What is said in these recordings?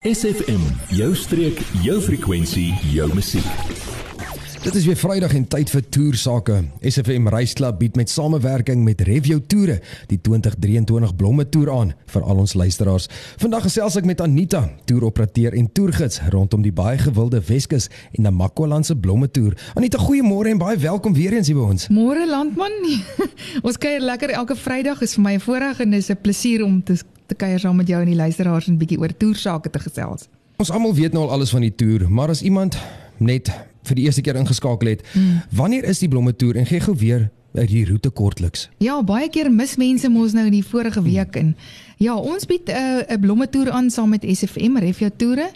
SFM, jou streek, jou frekwensie, jou musiek. Dit is weer Vrydag en tyd vir toersake. SFM Reisklub bied met samewerking met Review Toere die 2023 Blomme Toer aan vir al ons luisteraars. Vandag gesels ek met Anita, toeroperateur en toergids rondom die baie gewilde Weskus en Namakwa se Blomme Toer. Anita, goeiemôre en baie welkom weer eens hier by ons. Môre landman. ons kuier lekker elke Vrydag is vir my 'n voorreg en dis 'n plesier om te te kuier saam met jou en die luisteraars en bietjie oor toersake te gesels. Ons almal weet nou al alles van die toer, maar as iemand net vir die eerste keer ingeskakel het, mm. wanneer is die blomme toer en gee gou weer uit die roete kortliks. Ja, baie keer mis mense mos nou in die vorige week en ja, ons bied 'n uh, 'n blomme toer aan saam met SFM Refia Toere.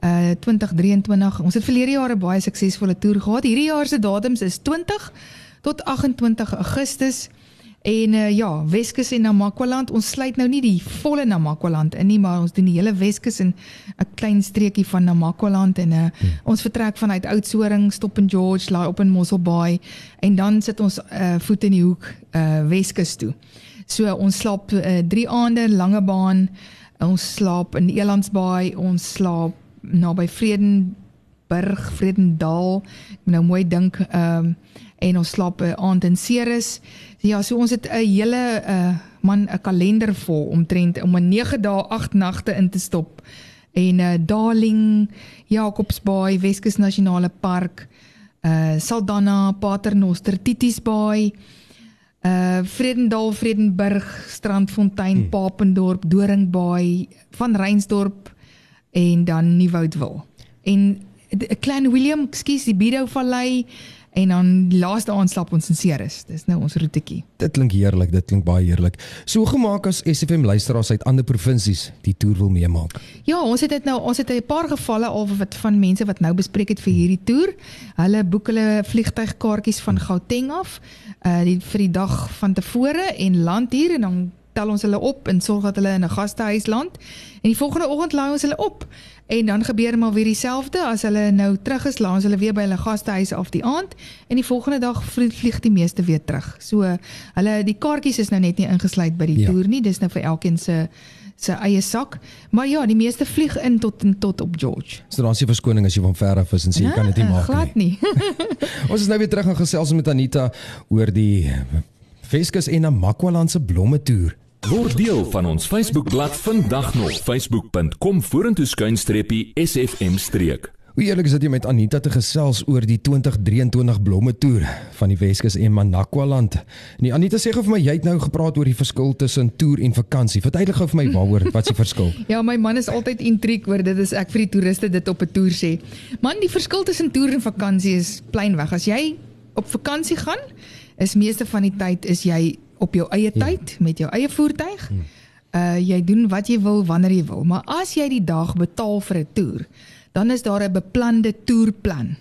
Uh 2023. Ons het verlede jaar 'n baie suksesvolle toer gehad. Hierdie jaar se datums is 20 tot 28 Augustus. En uh, ja, Weskus en Namakwaland, ons sluit nou nie die volle Namakwaland in nie, maar ons doen die hele Weskus en 'n klein streekie van Namakwaland en uh, hmm. ons vertrek vanuit Oudtshoorn, stop in George, laai op in Mossel Bay en dan sit ons uh, voet in die hoek uh, Weskus toe. So ons slaap 3 uh, aande lange baan. Ons slaap in Elandsbaai, ons slaap naby Vredenburg, Vredendal. Ek moet nou mooi dink ehm um, en ons slaap 'n aand in Ceres. Ja, so ons het 'n hele uh man 'n kalender vol omtrent om 'n 9 dae 8 nagte in te stop. En uh Darling, Jacobsbaai, Weskus Nasionale Park, uh Saldanha, Paternoster, Titisbaai, uh Vredendal, Vredenburg, Strandfontein, hmm. Papendorp, Doringbaai, Van Reinsdorp en dan Nieuwoudtville. En klein Willem, ekskuus, die Bido Vallei, en dan die laaste aand slap ons in Ceres. Dis nou ons roetjie. Dit klink heerlik, dit klink baie heerlik. So gemaak as SFM luisteraars uit ander provinsies die toer wil meemaak. Ja, ons het dit nou, ons het 'n paar gevalle al wat van mense wat nou bespreek het vir hierdie toer. Hulle boek hulle vliegtuigkaartjies van Gauteng af, uh die vir die dag van tevore en land hier en dan tel ons hulle op en sorg dat hulle in 'n gastehuis land. En die volgende oggend laai ons hulle op. En dan gebeur maar weer dieselfde as hulle nou terug is, laat ons hulle weer by hulle gastehuis af die aand en die volgende dag vlieg die meeste weer terug. So hulle die kaartjies is nou net nie ingesluit by die ja. toer nie, dis nou vir elkeen se se eie sak. Maar ja, die meeste vlieg in tot en tot op George. So dan is die verskoning as jy van ver af is en sê jy kan dit nie maak nie. Glad nie. ons is nou weer terug en gesels met Anita oor die Feskus en Namakwaland se blomme toer. Word deel van ons Facebookblad vandag nog facebook.com vorentoe skuinstreepie sfm streek. Hoe eerlik is dit om met Anita te gesels oor die 2023 blomme toer van die Weskus en Manakwaland. Nee Anita sê gou vir my jy het nou gepraat oor die verskil tussen toer en vakansie. Verduidelik gou vir my waaroor wat is die verskil? ja, my man is altyd intriek oor dit is ek vir die toeriste dit op 'n toer sê. Man, die verskil tussen toer en vakansie is plainweg. As jy op vakansie gaan, is meeste van die tyd is jy op jou eie ja. tyd met jou eie voertuig. Hmm. Uh jy doen wat jy wil wanneer jy wil, maar as jy die dag betaal vir 'n toer, dan is daar 'n beplande toerplan.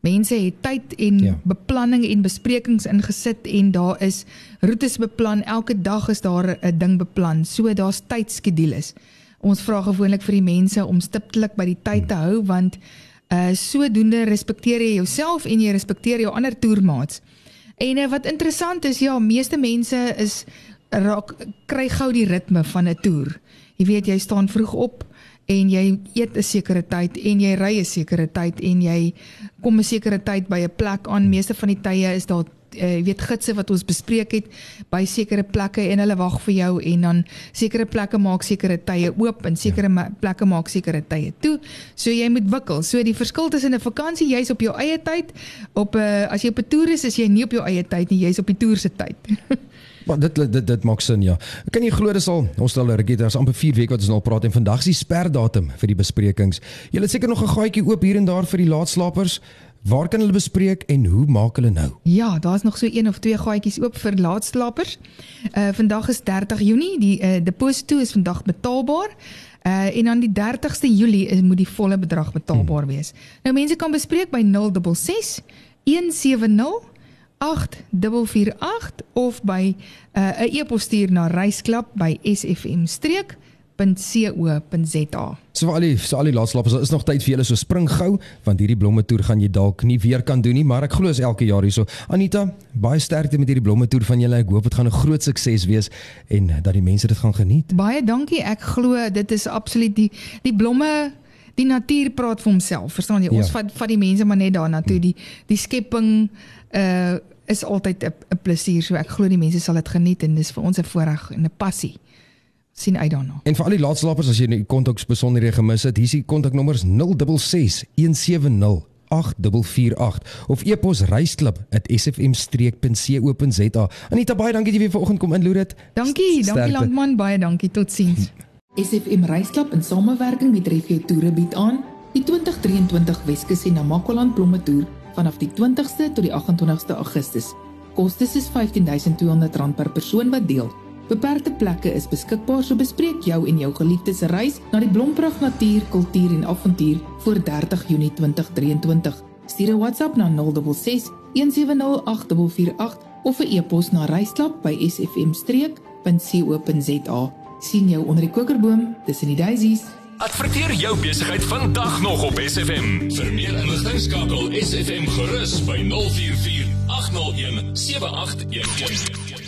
Mense het tyd en ja. beplanning en besprekings ingesit en daar is roetes beplan. Elke dag is daar 'n ding beplan. So daar's tydskedules. Ons vra gewoonlik vir die mense om stiptelik by die tyd te hou want uh sodoende respekteer jy jouself en jy respekteer jou ander toermaats. En uh, wat interessant is, ja, meeste mense is raak kry gou die ritme van 'n toer. Jy weet jy staan vroeg op en jy eet 'n sekere tyd en jy ry 'n sekere tyd en jy kom 'n sekere tyd by 'n plek aan. Meeste van die tye is daar uh, jy weet gidse wat ons bespreek het by sekere plekke en hulle wag vir jou en dan sekere plekke maak sekere tye oop en sekere ja. plekke maak sekere tye toe. So jy moet wikkel. So die verskil tussen 'n vakansie, jy's op jou eie tyd, op 'n uh, as jy op 'n toer is, is jy nie op jou eie tyd nie, jy's op die toer se tyd. Maar dit dit dit maak sin ja. Kan jy glo dis al ons stel rukkie daar's amper 4 weke wat ons nou praat en vandag is die sperdatum vir die besprekings. Jy het seker nog 'n gaatjie oop hier en daar vir die laatslapers. Waar kan hulle bespreek en hoe maak hulle nou? Ja, daar's nog so een of twee gaatjies oop vir laatslapers. Uh vandag is 30 Junie, die uh deposito is vandag betaalbaar. Uh en dan die 30ste Julie is moet die volle bedrag betaalbaar hmm. wees. Nou mense kan bespreek by 066 170 8448 of by 'n uh, e-pos stuur na reisklub by sfm streek www.blommetour.co.za. So vir al die so al die laatslappers, daar is nog tyd vir julle so spring gou want hierdie blomme toer gaan jy dalk nie weer kan doen nie, maar ek glo is elke jaar hierso. Anita, baie sterkte met hierdie blomme toer van julle. Ek hoop dit gaan 'n groot sukses wees en dat die mense dit gaan geniet. Baie dankie. Ek glo dit is absoluut die die blomme die natuur praat vir homself. Verstaan jy? Ons Ja. vat vat die mense maar net daarna toe. Die die skepping uh is altyd 'n plesier. So ek glo die mense sal dit geniet en dis vir ons 'n voorreg en 'n passie. Sien uit daarna. En vir al die laatslappers as jy die kontak besonderhede gemis het, hier is die kontaknommers 066 170 8448 of e-pos reisklub@sfm-streek.co.za. Anita baie dankie dat jy weer vanoggend kom inloer het. Dankie, dankie Sterkte. landman, baie dankie. Totsiens. SFM Reisklub in samewerking met Regio Toere bied aan die 2023 Weskus en Namakoland blomme toer vanaf die 20ste tot die 28ste Augustus. Kostes is R15200 per persoon wat deel. Beperkte plekke is beskikbaar, so bespreek jou en jou geliefdes se reis na die blompragt natuur, kultuur en avontuur voor 30 Junie 2023. Stuur 'n WhatsApp na 066 170 8448 of 'n e-pos na reisklub@sfmstreek.co.za. sien jou onder die kokerboom tussen die daisies. Adverteer jou besigheid vandag nog op SFM. Vir meer inligting skakel SFM gerus by 044 801 7811.